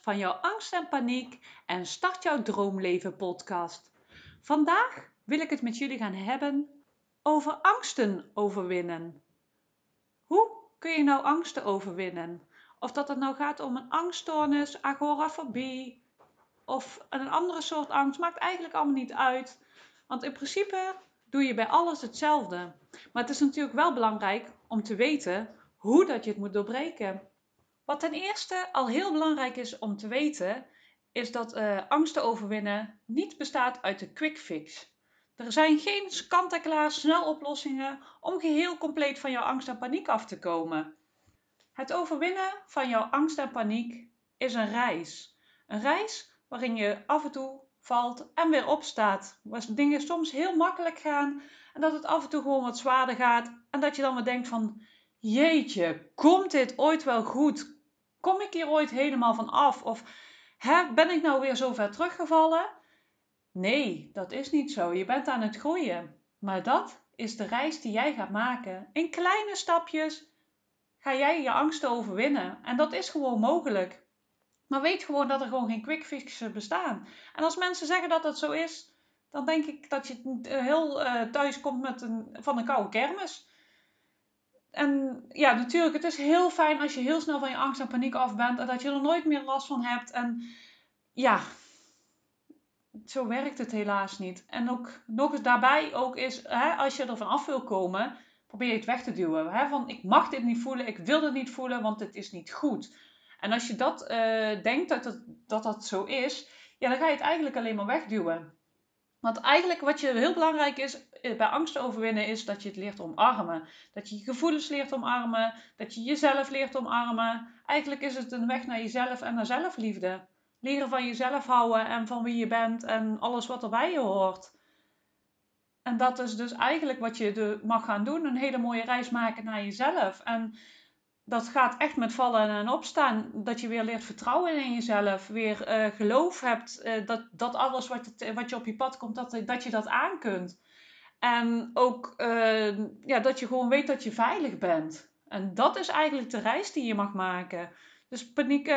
van jouw angst en paniek en start jouw droomleven podcast. Vandaag wil ik het met jullie gaan hebben over angsten overwinnen. Hoe kun je nou angsten overwinnen? Of dat het nou gaat om een angststoornis, agorafobie of een andere soort angst, maakt eigenlijk allemaal niet uit. Want in principe doe je bij alles hetzelfde. Maar het is natuurlijk wel belangrijk om te weten hoe dat je het moet doorbreken. Wat ten eerste al heel belangrijk is om te weten, is dat uh, angsten overwinnen niet bestaat uit de quick fix. Er zijn geen kant-en-klaar sneloplossingen om geheel compleet van jouw angst en paniek af te komen. Het overwinnen van jouw angst en paniek is een reis. Een reis waarin je af en toe valt en weer opstaat. Waar dingen soms heel makkelijk gaan en dat het af en toe gewoon wat zwaarder gaat. En dat je dan weer denkt van, jeetje, komt dit ooit wel goed? Kom ik hier ooit helemaal van af? Of hè, ben ik nou weer zo ver teruggevallen? Nee, dat is niet zo. Je bent aan het groeien. Maar dat is de reis die jij gaat maken. In kleine stapjes ga jij je angsten overwinnen. En dat is gewoon mogelijk. Maar weet gewoon dat er gewoon geen quick fixes bestaan. En als mensen zeggen dat dat zo is, dan denk ik dat je heel uh, thuis komt met een, van een koude kermis. En ja, natuurlijk, het is heel fijn als je heel snel van je angst en paniek af bent en dat je er nooit meer last van hebt. En ja, zo werkt het helaas niet. En ook nog eens daarbij ook is, hè, als je er van af wil komen, probeer je het weg te duwen. Hè? Van ik mag dit niet voelen, ik wil het niet voelen, want het is niet goed. En als je dat uh, denkt dat, dat dat zo is, ja, dan ga je het eigenlijk alleen maar wegduwen. Want eigenlijk wat je heel belangrijk is eh, bij angst overwinnen, is dat je het leert omarmen. Dat je je gevoelens leert omarmen, dat je jezelf leert omarmen. Eigenlijk is het een weg naar jezelf en naar zelfliefde. Leren van jezelf houden en van wie je bent en alles wat er bij je hoort. En dat is dus eigenlijk wat je mag gaan doen. Een hele mooie reis maken naar jezelf. En dat gaat echt met vallen en opstaan. Dat je weer leert vertrouwen in jezelf. Weer uh, geloof hebt uh, dat, dat alles wat, wat je op je pad komt, dat, dat je dat aan kunt. En ook uh, ja, dat je gewoon weet dat je veilig bent. En dat is eigenlijk de reis die je mag maken. Dus paniek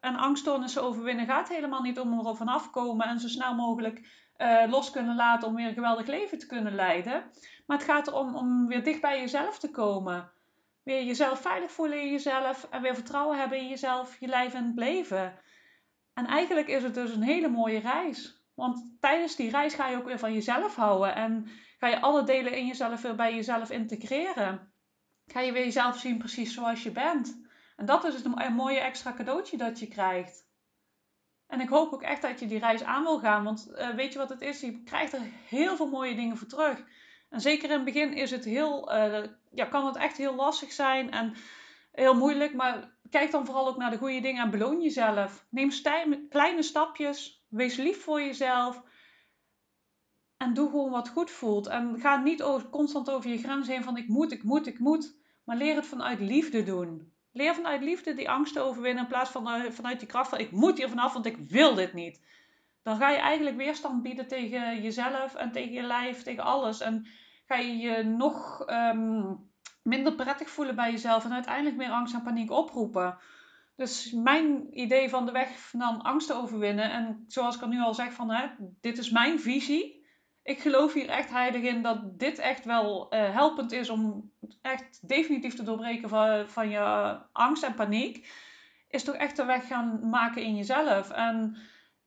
en angststoornissen overwinnen gaat helemaal niet om er vanaf komen en zo snel mogelijk los kunnen laten om weer een geweldig leven te kunnen leiden. Maar het gaat erom om weer dicht bij jezelf te komen weer jezelf veilig voelen in jezelf en weer vertrouwen hebben in jezelf, je lijf en het leven. En eigenlijk is het dus een hele mooie reis. Want tijdens die reis ga je ook weer van jezelf houden en ga je alle delen in jezelf weer bij jezelf integreren. Ga je weer jezelf zien precies zoals je bent. En dat is het mooie extra cadeautje dat je krijgt. En ik hoop ook echt dat je die reis aan wil gaan, want uh, weet je wat het is? Je krijgt er heel veel mooie dingen voor terug. En zeker in het begin is het heel, uh, ja, kan het echt heel lastig zijn en heel moeilijk. Maar kijk dan vooral ook naar de goede dingen en beloon jezelf. Neem kleine stapjes. Wees lief voor jezelf. En doe gewoon wat goed voelt. En ga niet over, constant over je grens heen van ik moet, ik moet, ik moet. Maar leer het vanuit liefde doen. Leer vanuit liefde die angst te overwinnen in plaats van uh, vanuit die kracht van ik moet hier vanaf, want ik wil dit niet. Dan ga je eigenlijk weerstand bieden tegen jezelf en tegen je lijf, tegen alles. En ga je je nog um, minder prettig voelen bij jezelf en uiteindelijk meer angst en paniek oproepen. Dus mijn idee van de weg van angst te overwinnen, en zoals ik al nu al zeg, van, hè, dit is mijn visie. Ik geloof hier echt heilig in dat dit echt wel uh, helpend is om echt definitief te doorbreken van, van je angst en paniek. Is toch echt de weg gaan maken in jezelf. En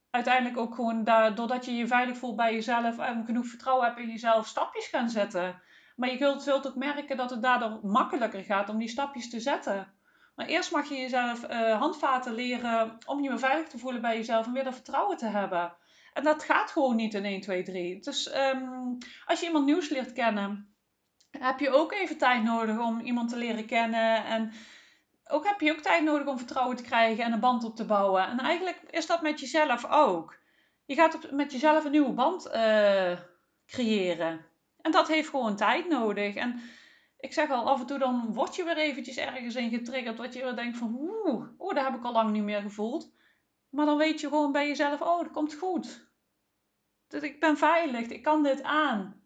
uiteindelijk ook gewoon daar, doordat je je veilig voelt bij jezelf en genoeg vertrouwen hebt in jezelf, stapjes gaan zetten. Maar je zult, zult ook merken dat het daardoor makkelijker gaat om die stapjes te zetten. Maar eerst mag je jezelf uh, handvaten leren om je weer veilig te voelen bij jezelf en weer dat vertrouwen te hebben. En dat gaat gewoon niet in 1, 2, 3. Dus um, als je iemand nieuws leert kennen, heb je ook even tijd nodig om iemand te leren kennen. En ook heb je ook tijd nodig om vertrouwen te krijgen en een band op te bouwen. En eigenlijk is dat met jezelf ook. Je gaat met jezelf een nieuwe band uh, creëren. En dat heeft gewoon tijd nodig. En ik zeg al, af en toe dan word je weer eventjes ergens in getriggerd. Wat je weer denkt van, oeh, oh, dat heb ik al lang niet meer gevoeld. Maar dan weet je gewoon bij jezelf, oh, dat komt goed. Ik ben veilig, ik kan dit aan.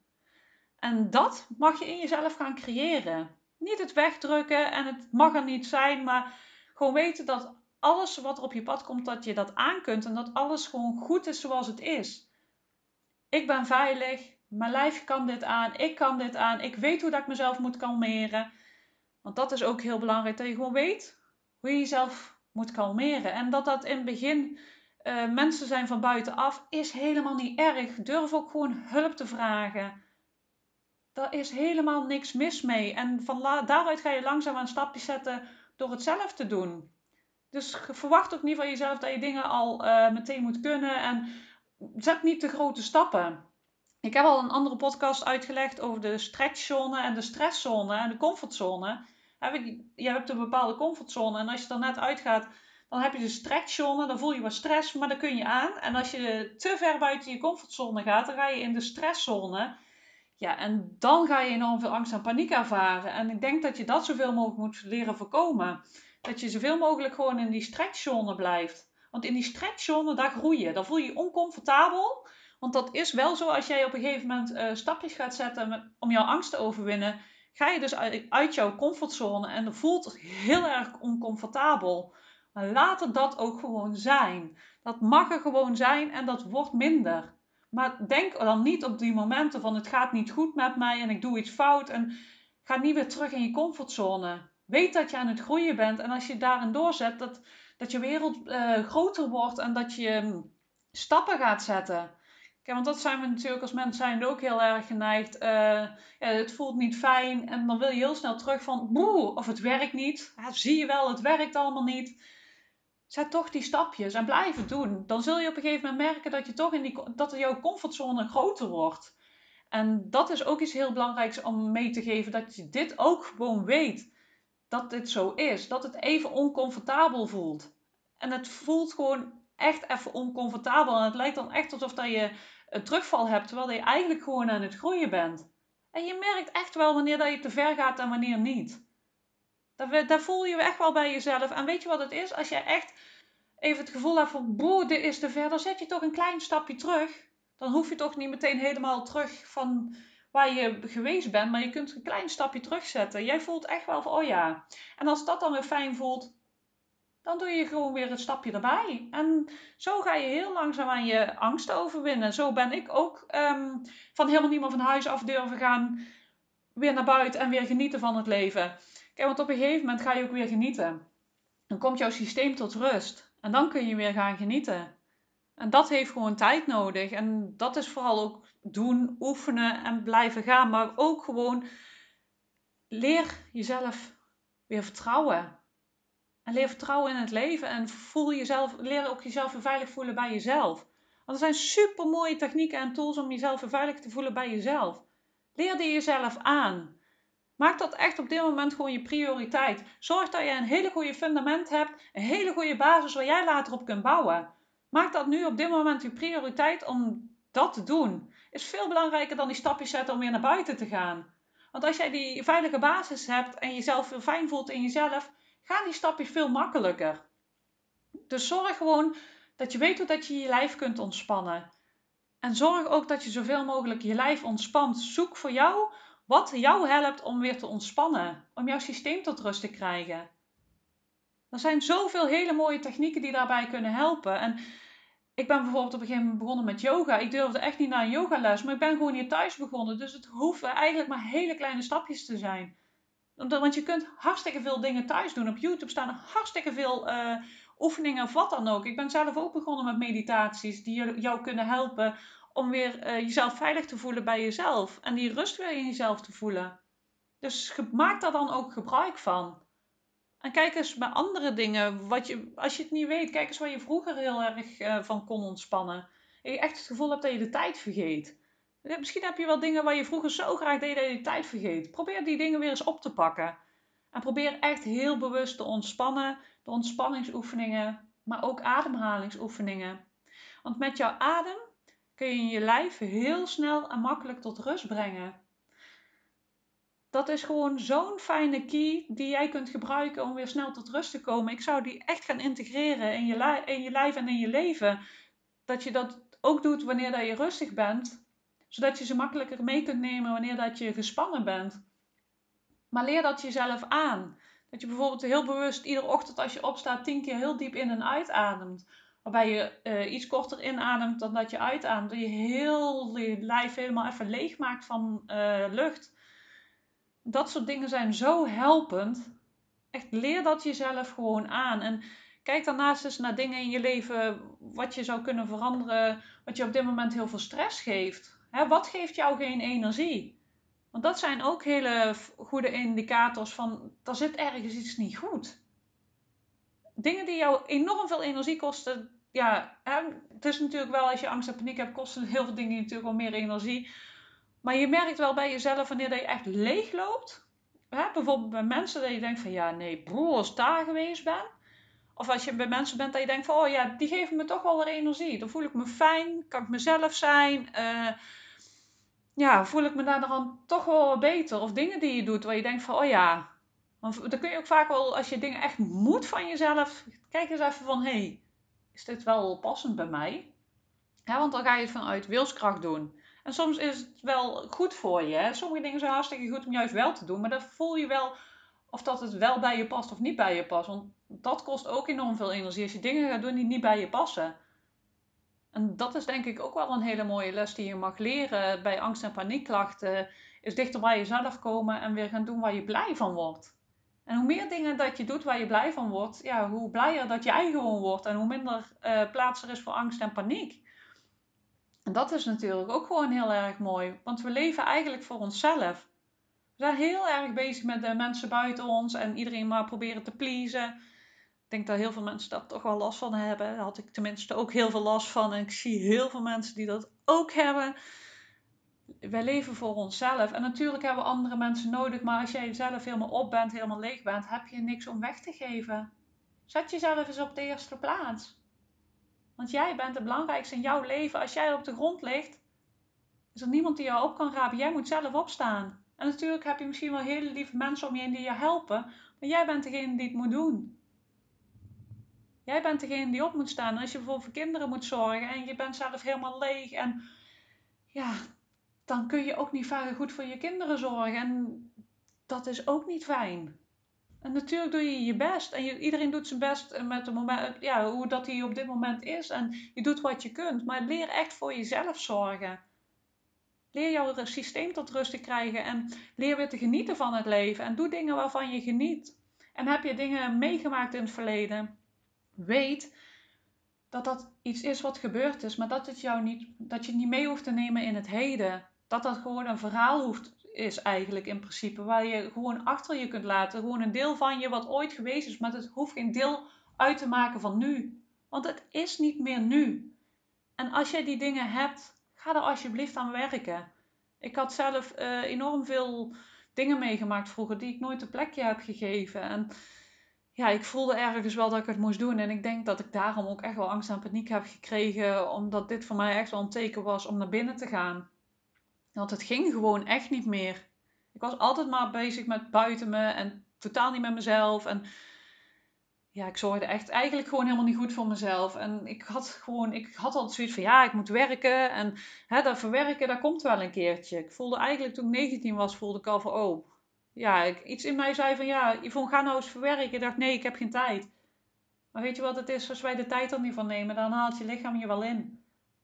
En dat mag je in jezelf gaan creëren. Niet het wegdrukken en het mag er niet zijn, maar Gewoon weten dat alles wat er op je pad komt, dat je dat aan kunt en dat alles gewoon goed is zoals het is. Ik ben veilig, mijn lijf kan dit aan, ik kan dit aan, ik weet hoe dat ik mezelf moet kalmeren. Want dat is ook heel belangrijk, dat je gewoon weet hoe je jezelf moet kalmeren. En dat dat in het begin uh, mensen zijn van buitenaf, is helemaal niet erg. Durf ook gewoon hulp te vragen. Daar is helemaal niks mis mee. En van daaruit ga je langzaam een stapje zetten door het zelf te doen. Dus verwacht ook niet van jezelf dat je dingen al uh, meteen moet kunnen. En zet niet te grote stappen. Ik heb al een andere podcast uitgelegd over de stretchzone en de stresszone en de comfortzone. Je hebt een bepaalde comfortzone en als je er net uitgaat, dan heb je de stretchzone, dan voel je wat stress, maar dan kun je aan. En als je te ver buiten je comfortzone gaat, dan ga je in de stresszone. Ja, en dan ga je enorm veel angst en paniek ervaren. En ik denk dat je dat zoveel mogelijk moet leren voorkomen. Dat je zoveel mogelijk gewoon in die stretchzone blijft. Want in die stretchzone, daar groei je. Dan voel je oncomfortabel. Want dat is wel zo, als jij op een gegeven moment uh, stapjes gaat zetten om jouw angst te overwinnen, ga je dus uit, uit jouw comfortzone en dat voelt heel erg oncomfortabel. Laat het dat ook gewoon zijn. Dat mag er gewoon zijn en dat wordt minder. Maar denk dan niet op die momenten van het gaat niet goed met mij en ik doe iets fout en ga niet weer terug in je comfortzone. Weet dat je aan het groeien bent en als je daarin doorzet, dat, dat je wereld uh, groter wordt en dat je um, stappen gaat zetten. Kijk, want dat zijn we natuurlijk als mensen zijn ook heel erg geneigd. Ja, het voelt niet fijn en dan wil je heel snel terug van boe, of het werkt niet. Ja, zie je wel, het werkt allemaal niet. Zet toch die stapjes en blijf het doen. Dan zul je op een gegeven moment merken dat, je toch in die, dat jouw comfortzone groter wordt. En dat is ook iets heel belangrijks om mee te geven. Dat je dit ook gewoon weet. Dat dit zo is. Dat het even oncomfortabel voelt. En het voelt gewoon echt even oncomfortabel. En het lijkt dan echt alsof dat je een terugval hebt. Terwijl je eigenlijk gewoon aan het groeien bent. En je merkt echt wel wanneer dat je te ver gaat en wanneer niet. Daar, daar voel je echt wel bij jezelf. En weet je wat het is? Als je echt even het gevoel hebt van, boe, dit is te ver, dan zet je toch een klein stapje terug. Dan hoef je toch niet meteen helemaal terug van waar je geweest bent, maar je kunt een klein stapje terugzetten. Jij voelt echt wel van, oh ja. En als dat dan weer fijn voelt, dan doe je gewoon weer een stapje erbij. En zo ga je heel langzaam aan je angst overwinnen. Zo ben ik ook um, van helemaal niet meer van huis af durven gaan, weer naar buiten en weer genieten van het leven. Want op een gegeven moment ga je ook weer genieten. Dan komt jouw systeem tot rust. En dan kun je weer gaan genieten. En dat heeft gewoon tijd nodig. En dat is vooral ook doen, oefenen en blijven gaan. Maar ook gewoon leer jezelf weer vertrouwen. En leer vertrouwen in het leven. En voel jezelf, leer ook jezelf weer veilig voelen bij jezelf. Want er zijn super mooie technieken en tools om jezelf weer veilig te voelen bij jezelf. Leer die jezelf aan. Maak dat echt op dit moment gewoon je prioriteit. Zorg dat je een hele goede fundament hebt, een hele goede basis waar jij later op kunt bouwen. Maak dat nu op dit moment je prioriteit om dat te doen. Is veel belangrijker dan die stapjes zetten om weer naar buiten te gaan. Want als jij die veilige basis hebt en jezelf veel fijn voelt in jezelf, gaan die stapjes veel makkelijker. Dus zorg gewoon dat je weet hoe dat je je lijf kunt ontspannen. En zorg ook dat je zoveel mogelijk je lijf ontspant. Zoek voor jou wat jou helpt om weer te ontspannen, om jouw systeem tot rust te krijgen. Er zijn zoveel hele mooie technieken die daarbij kunnen helpen. En ik ben bijvoorbeeld op een gegeven moment begonnen met yoga. Ik durfde echt niet naar een yogales, maar ik ben gewoon hier thuis begonnen. Dus het hoeven eigenlijk maar hele kleine stapjes te zijn. Want je kunt hartstikke veel dingen thuis doen. Op YouTube staan hartstikke veel uh, oefeningen of wat dan ook. Ik ben zelf ook begonnen met meditaties die jou kunnen helpen om weer uh, jezelf veilig te voelen bij jezelf. En die rust weer in jezelf te voelen. Dus maak daar dan ook gebruik van. En kijk eens bij andere dingen. Wat je, als je het niet weet, kijk eens waar je vroeger heel erg uh, van kon ontspannen. En je echt het gevoel hebt dat je de tijd vergeet. Misschien heb je wel dingen waar je vroeger zo graag deed dat je de tijd vergeet. Probeer die dingen weer eens op te pakken. En probeer echt heel bewust te ontspannen. De ontspanningsoefeningen, maar ook ademhalingsoefeningen. Want met jouw adem kun je je lijf heel snel en makkelijk tot rust brengen. Dat is gewoon zo'n fijne key die jij kunt gebruiken om weer snel tot rust te komen. Ik zou die echt gaan integreren in je, in je lijf en in je leven. Dat je dat ook doet wanneer dat je rustig bent, zodat je ze makkelijker mee kunt nemen wanneer dat je gespannen bent. Maar leer dat jezelf aan. Dat je bijvoorbeeld heel bewust iedere ochtend als je opstaat tien keer heel diep in en uitademt. Waarbij je uh, iets korter inademt dan dat je uitademt. Dat je heel je lijf helemaal even leeg maakt van uh, lucht. Dat soort dingen zijn zo helpend. Echt leer dat jezelf gewoon aan. En kijk daarnaast eens naar dingen in je leven wat je zou kunnen veranderen. Wat je op dit moment heel veel stress geeft. Hè, wat geeft jou geen energie? Want dat zijn ook hele goede indicators van, er zit ergens iets niet goed. Dingen die jou enorm veel energie kosten, ja, het is natuurlijk wel als je angst en paniek hebt, kosten heel veel dingen natuurlijk wel meer energie. Maar je merkt wel bij jezelf wanneer je echt leeg loopt. Hè, bijvoorbeeld bij mensen dat je denkt van, ja nee, broer, als daar geweest ben. Of als je bij mensen bent dat je denkt van, oh ja, die geven me toch wel weer energie. Dan voel ik me fijn, kan ik mezelf zijn. Uh, ja, voel ik me daar dan toch wel beter. Of dingen die je doet waar je denkt van, oh ja. Dan kun je ook vaak wel, als je dingen echt moet van jezelf, kijk eens even van, hé, hey, is dit wel passend bij mij? Ja, want dan ga je het vanuit wilskracht doen. En soms is het wel goed voor je. Sommige dingen zijn hartstikke goed om juist wel te doen, maar dan voel je wel of dat het wel bij je past of niet bij je past. Want dat kost ook enorm veel energie als je dingen gaat doen die niet bij je passen. En dat is denk ik ook wel een hele mooie les die je mag leren bij angst- en paniekklachten. Is dichter bij jezelf komen en weer gaan doen waar je blij van wordt. En hoe meer dingen dat je doet waar je blij van wordt, ja, hoe blijer dat jij gewoon wordt en hoe minder uh, plaats er is voor angst en paniek. En dat is natuurlijk ook gewoon heel erg mooi, want we leven eigenlijk voor onszelf. We zijn heel erg bezig met de mensen buiten ons en iedereen maar proberen te pleasen. Ik denk dat heel veel mensen daar toch wel last van hebben. Daar had ik tenminste ook heel veel last van. En ik zie heel veel mensen die dat ook hebben. Wij leven voor onszelf. En natuurlijk hebben we andere mensen nodig. Maar als jij zelf helemaal op bent, helemaal leeg bent, heb je niks om weg te geven. Zet jezelf eens op de eerste plaats. Want jij bent het belangrijkste in jouw leven. Als jij op de grond ligt, is er niemand die jou op kan rapen. Jij moet zelf opstaan. En natuurlijk heb je misschien wel hele lieve mensen om je heen die je helpen. Maar jij bent degene die het moet doen. Jij bent degene die op moet staan. Als je bijvoorbeeld voor kinderen moet zorgen en je bent zelf helemaal leeg. En ja, dan kun je ook niet vaak goed voor je kinderen zorgen. En dat is ook niet fijn. En natuurlijk doe je je best. En iedereen doet zijn best met de moment, ja, hoe dat hij op dit moment is. En je doet wat je kunt. Maar leer echt voor jezelf zorgen. Leer jouw systeem tot rust te krijgen. En leer weer te genieten van het leven. En doe dingen waarvan je geniet. En heb je dingen meegemaakt in het verleden weet dat dat iets is wat gebeurd is, maar dat, het jou niet, dat je het niet mee hoeft te nemen in het heden. Dat dat gewoon een verhaal hoeft, is eigenlijk in principe, waar je gewoon achter je kunt laten. Gewoon een deel van je wat ooit geweest is, maar het hoeft geen deel uit te maken van nu. Want het is niet meer nu. En als jij die dingen hebt, ga er alsjeblieft aan werken. Ik had zelf uh, enorm veel dingen meegemaakt vroeger die ik nooit een plekje heb gegeven. En ja, ik voelde ergens wel dat ik het moest doen. En ik denk dat ik daarom ook echt wel angst en paniek heb gekregen. Omdat dit voor mij echt wel een teken was om naar binnen te gaan. Want het ging gewoon echt niet meer. Ik was altijd maar bezig met buiten me en totaal niet met mezelf. En ja, ik zorgde echt eigenlijk gewoon helemaal niet goed voor mezelf. En ik had gewoon, ik had altijd zoiets van ja, ik moet werken. En hè, dat verwerken, dat komt wel een keertje. Ik voelde eigenlijk toen ik 19 was, voelde ik al van oh, ja, ik, iets in mij zei van ja, Yvonne, ga nou eens verwerken. Ik dacht, nee, ik heb geen tijd. Maar weet je wat het is? Als wij de tijd er niet van nemen, dan haalt je lichaam je wel in.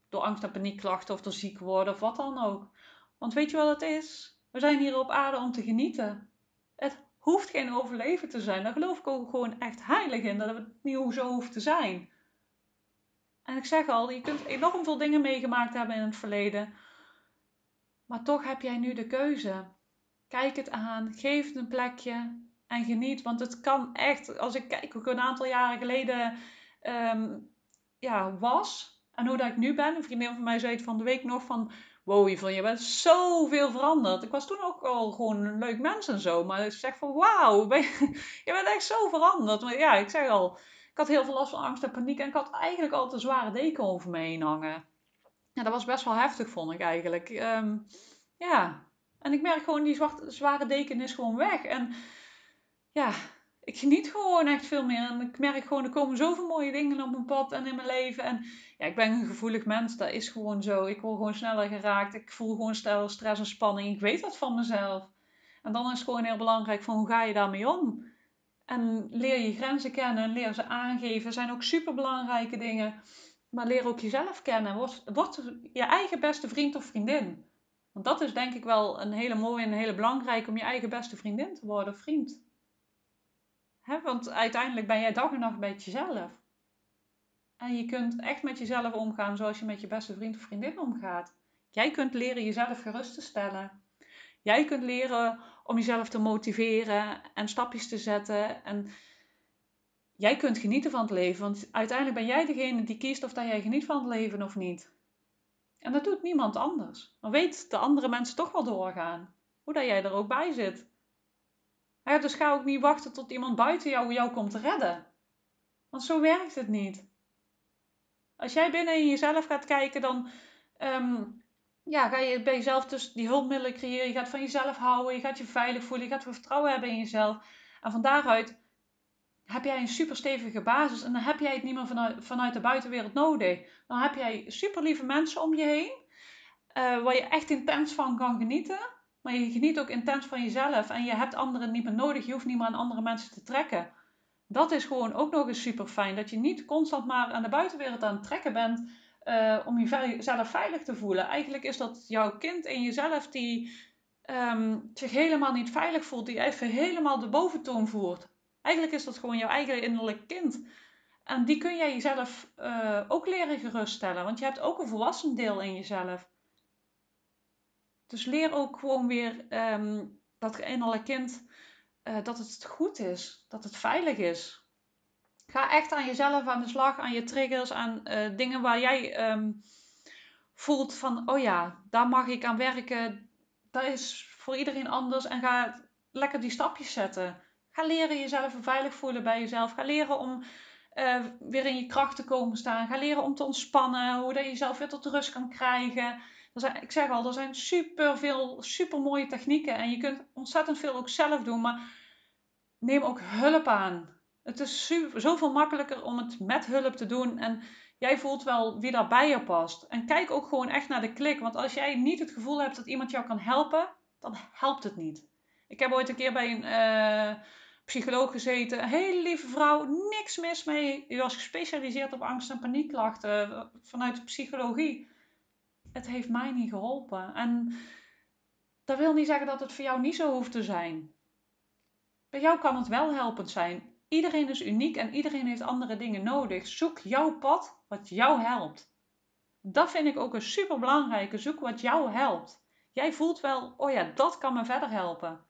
Door angst- en paniekklachten of door ziek worden of wat dan ook. Want weet je wat het is? We zijn hier op aarde om te genieten. Het hoeft geen overleven te zijn. Daar geloof ik ook gewoon echt heilig in. Dat het niet zo hoeft te zijn. En ik zeg al, je kunt enorm veel dingen meegemaakt hebben in het verleden. Maar toch heb jij nu de keuze. Kijk het aan, geef het een plekje en geniet. Want het kan echt, als ik kijk hoe ik een aantal jaren geleden ehm, ja, was en hoe dat ik nu ben. Een vriendin van mij zei het van de week nog van, wow je bent zoveel veranderd. Ik was toen ook al gewoon een leuk mens en zo. Maar ik zeg van, wauw, je, je, bent echt zo veranderd. Maar ja, ik zeg al, ik had heel veel last van angst en paniek. En ik had eigenlijk altijd een zware deken over me heen hangen. Ja, dat was best wel heftig, vond ik eigenlijk. Ehm, ja, en ik merk gewoon, die zwarte, zware deken is gewoon weg. En ja, ik geniet gewoon echt veel meer. En ik merk gewoon, er komen zoveel mooie dingen op mijn pad en in mijn leven. En ja, ik ben een gevoelig mens, dat is gewoon zo. Ik word gewoon sneller geraakt. Ik voel gewoon stel stress en spanning. Ik weet dat van mezelf. En dan is het gewoon heel belangrijk van, hoe ga je daarmee om? En leer je grenzen kennen en leer ze aangeven. zijn ook super belangrijke dingen. Maar leer ook jezelf kennen. Word, word je eigen beste vriend of vriendin. Want dat is denk ik wel een hele mooie en een hele belangrijke om je eigen beste vriendin te worden, vriend. Want uiteindelijk ben jij dag en nacht bij jezelf. En je kunt echt met jezelf omgaan zoals je met je beste vriend of vriendin omgaat. Jij kunt leren jezelf gerust te stellen. Jij kunt leren om jezelf te motiveren en stapjes te zetten. En jij kunt genieten van het leven. Want uiteindelijk ben jij degene die kiest of dat jij geniet van het leven of niet. En dat doet niemand anders. Dan weet de andere mensen toch wel doorgaan. Hoe dat jij er ook bij zit. Ja, dus ga ook niet wachten tot iemand buiten jou jou komt redden. Want zo werkt het niet. Als jij binnen in jezelf gaat kijken, dan ehm, ja, ga je bij jezelf dus die hulpmiddelen creëren. Je gaat van jezelf houden, je gaat je veilig voelen, je gaat vertrouwen hebben in jezelf. En van daaruit heb jij een super stevige basis en dan heb jij het niet meer vanuit, de buitenwereld nodig. Dan heb jij super lieve mensen om je heen, uh, waar je echt intens van kan genieten. Maar je geniet ook intens van jezelf en je hebt anderen niet meer nodig. Je hoeft niet meer aan andere mensen te trekken. Dat is gewoon ook nog eens super fijn. Dat je niet constant maar aan de buitenwereld aan het trekken bent uh, om jezelf veilig te voelen. Eigenlijk is dat jouw kind in jezelf die um, zich helemaal niet veilig voelt, die even helemaal de boventoon voert. Eigenlijk is dat gewoon jouw eigen innerlijk kind. En die kun jij jezelf uh, ook leren geruststellen, want je hebt ook een volwassen deel in jezelf. Dus leer ook gewoon weer um, dat innerlijk kind uh, dat het goed is, dat het veilig is. Ga echt aan jezelf aan de slag, aan je triggers, aan uh, dingen waar jij um, voelt van, oh ja, daar mag ik aan werken. Dat is voor iedereen anders en ga lekker die stapjes zetten. Ga leren jezelf veilig voelen bij jezelf. Ga leren om uh, weer in je kracht te komen staan. Ga leren om te ontspannen. Hoe dat je jezelf weer tot rust kan krijgen. Ik zeg al, er zijn super veel, super mooie technieken. En je kunt ontzettend veel ook zelf doen. Maar neem ook hulp aan. Het is zoveel makkelijker om het met hulp te doen. En jij voelt wel wie daar bij je past. En kijk ook gewoon echt naar de klik. Want als jij niet het gevoel hebt dat iemand jou kan helpen, dan helpt het niet. Ik heb ooit een keer bij een uh, psycholoog gezeten. Een hele lieve vrouw, niks mis mee. Die was gespecialiseerd op angst- en paniekklachten eh, vanuit de psychologie. Het heeft mij niet geholpen. En dat wil niet zeggen dat het voor jou niet zo hoeft te zijn. Bij jou kan het wel helpend zijn. Iedereen is uniek en iedereen heeft andere dingen nodig. Zoek jouw pad wat jou helpt. Dat vind ik ook een super belangrijke. Zoek wat jou helpt. Jij voelt wel, oh ja, dat kan me verder helpen.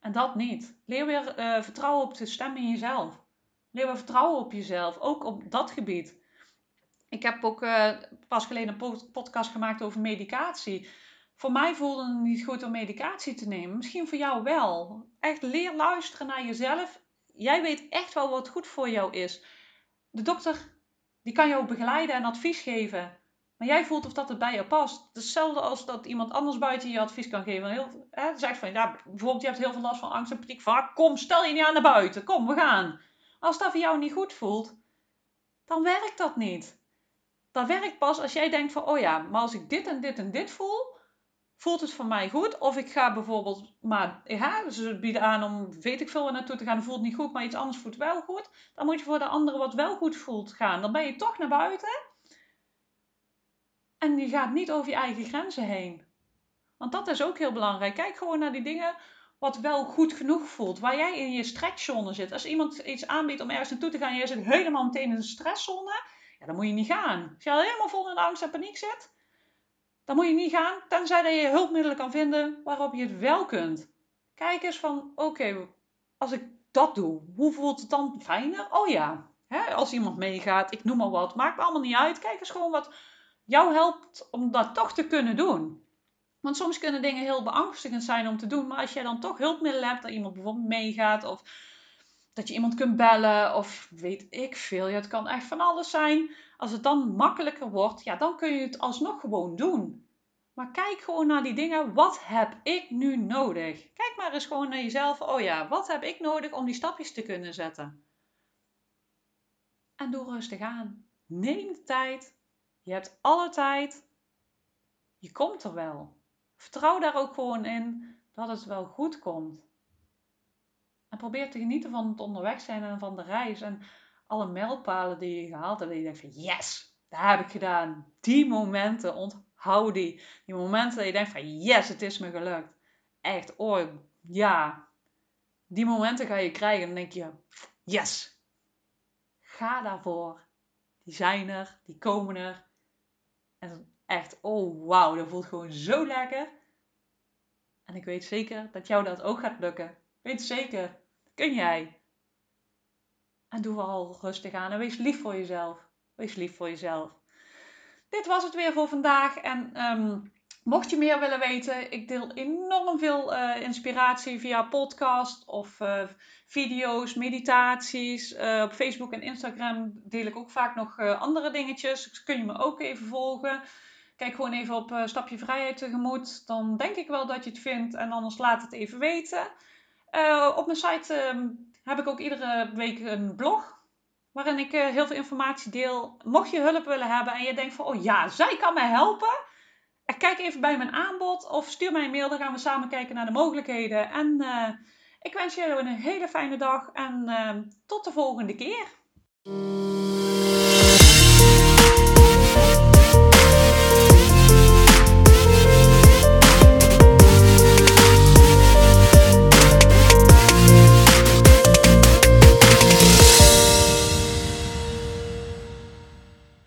En dat niet. Leer weer uh, vertrouwen op de stem in jezelf. Leer weer vertrouwen op jezelf, ook op dat gebied. Ik heb ook uh, pas geleden een podcast gemaakt over medicatie. Voor mij voelde het niet goed om medicatie te nemen. Misschien voor jou wel. Echt leer luisteren naar jezelf jij weet echt wel wat goed voor jou is. De dokter die kan jou begeleiden en advies geven. Maar jij voelt of dat het bij jou past. Hetzelfde als dat iemand anders buiten je advies kan geven. Heel, hè, zegt van, ja, bijvoorbeeld je hebt heel veel last van angst en paniek. Van, ah, kom, stel je niet aan naar buiten. Kom, we gaan. Als dat voor jou niet goed voelt, dan werkt dat niet. Dat werkt pas als jij denkt van, oh ja, maar als ik dit en dit en dit voel, voelt het voor mij goed? Of ik ga bijvoorbeeld, maar ja, ze bieden aan om weet ik veel waar naartoe te gaan, voelt niet goed, maar iets anders voelt wel goed. Dan moet je voor de andere wat wel goed voelt gaan. Dan ben je toch naar buiten. En je gaat niet over je eigen grenzen heen. Want dat is ook heel belangrijk. Kijk gewoon naar die dingen wat wel goed genoeg voelt. Waar jij in je stretchzone zit. Als iemand iets aanbiedt om ergens naartoe te gaan en jij zit helemaal meteen in de stresszone. Dan moet je niet gaan. Als je al helemaal vol in angst en paniek zit dan moet je niet gaan, tenzij dat je hulpmiddelen kan vinden waarop je het wel kunt. Kijk eens van, oké, als ik dat doe, hoe voelt het dan fijner? Oh ja, hè, als iemand meegaat, ik noem maar wat, maakt allemaal niet uit. Kijk eens gewoon wat jou helpt om dat toch te kunnen doen. Want soms kunnen dingen heel beangstigend zijn om te doen, maar als jij dan toch hulpmiddelen hebt, dat iemand bijvoorbeeld meegaat of dat je iemand kunt bellen of weet ik veel. Ja, het kan echt van alles zijn. Als het dan makkelijker wordt, ja, dan kun je het alsnog gewoon doen. Maar kijk gewoon naar die dingen. Wat heb ik nu nodig? Kijk maar eens gewoon naar jezelf. Oh ja, wat heb ik nodig om die stapjes te kunnen zetten? En doe rustig aan. Neem de tijd. Je hebt alle tijd. Je komt er wel. Vertrouw daar ook gewoon in dat het wel goed komt. En probeer te genieten van het onderweg zijn en van de reis. En alle mijlpalen die je gehaald hebt. En je denkt van yes, dat heb ik gedaan. Die momenten, onthoud die. Die momenten dat je denkt van yes, het is me gelukt. Echt, oh ja. Die momenten ga je krijgen. En dan denk je, yes. Ga daarvoor. Die zijn er, die komen er. En echt, oh wauw, dat voelt gewoon zo lekker. En ik weet zeker dat jou dat ook gaat lukken. Weet zeker, kun jij. En doe vooral rustig aan en wees lief voor jezelf. Wees lief voor jezelf. Dit was het weer voor vandaag. En um, mocht je meer willen weten, ik deel enorm veel uh, inspiratie via podcast of uh, video's, meditaties. Uh, op Facebook en Instagram deel ik ook vaak nog andere dingetjes. Dus kun je me ook even volgen. Kijk gewoon even op Stapje Vrijheid tegemoet. Dan denk ik wel dat je het vindt. En anders laat het even weten. Op mijn site ehm, heb ik ook iedere week een blog. Waarin ik heel veel informatie deel. Mocht je hulp willen hebben en je denkt van, oh ja, zij kan mij helpen kijk even bij mijn aanbod of stuur mij een mail. Dan gaan we samen kijken naar de mogelijkheden. En ik wens jullie een hele fijne dag en uh, tot de volgende keer.